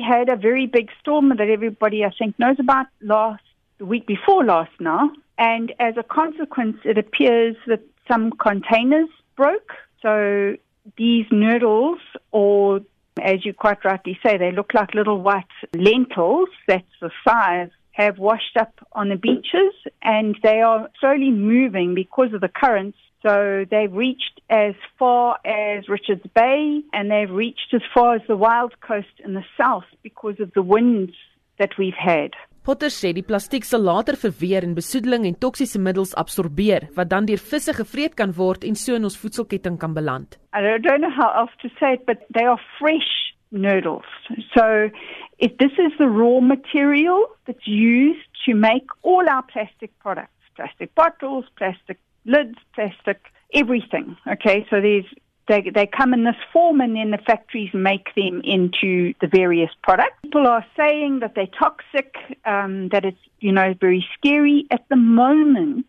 had a very big storm that everybody, I think, knows about last the week before last now. And as a consequence, it appears that some containers broke. So these nurdles, or as you quite rightly say, they look like little white lentils. That's the size have washed up on the beaches and they are slowly moving because of the currents. So they've reached as far as Richards Bay and they've reached as far as the Wild Coast in the south because of the winds that we've had. Potter sê die plastiek sal later verweer en besoedeling en toksiese middels absorbeer wat dan deur visse gevreet kan word en so in ons voedselketting kan beland. I don't know how else to say it but they are fresh noodles. So if this is the raw material that's used to make all our plastic products, plastic bottles, plastic lids, plastic everything. Okay, so there's they they come in this form and then the factories make them into the various products. People are saying that they're toxic, um, that it's you know very scary. At the moment,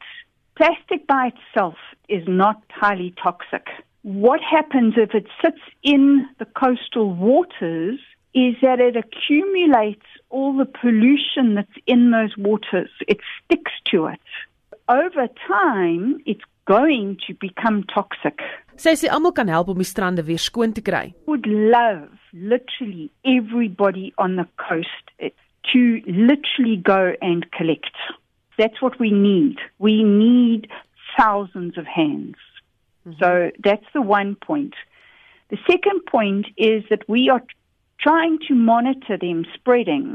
plastic by itself is not highly toxic. What happens if it sits in the coastal waters is that it accumulates all the pollution that's in those waters. It sticks to it. Over time, it's going to become toxic. Sy sê almal kan help om die strande weer skoon te kry. Would love literally everybody on the coast to literally go and collect. That's what we need. We need thousands of hands. Mm -hmm. So that's the one point. The second point is that we are trying to monitor them spreading.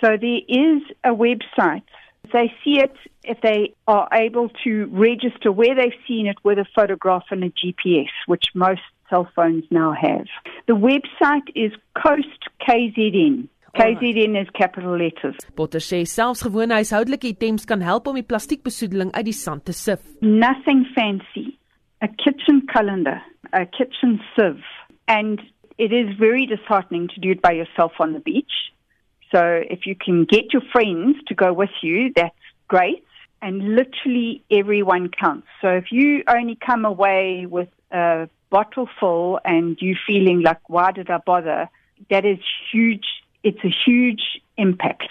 So there is a website. They see it if they are able to register where they've seen it with a photograph and a GPS, which most cell phones now have. The website is Coast KZN. KZN is capital letters. Potter sê selfs gewone huishoudelike items kan help om die plastiekbesoedeling uit die sand te sif. Nothing fancy. A kitchen calendar, a kitchen sieve, and it is very disheartening to do it by yourself on the beach. So if you can get your friends to go with you, that's great. And literally everyone counts. So if you only come away with a bottle full and you feeling like, why did I bother? That is huge. It's a huge impact.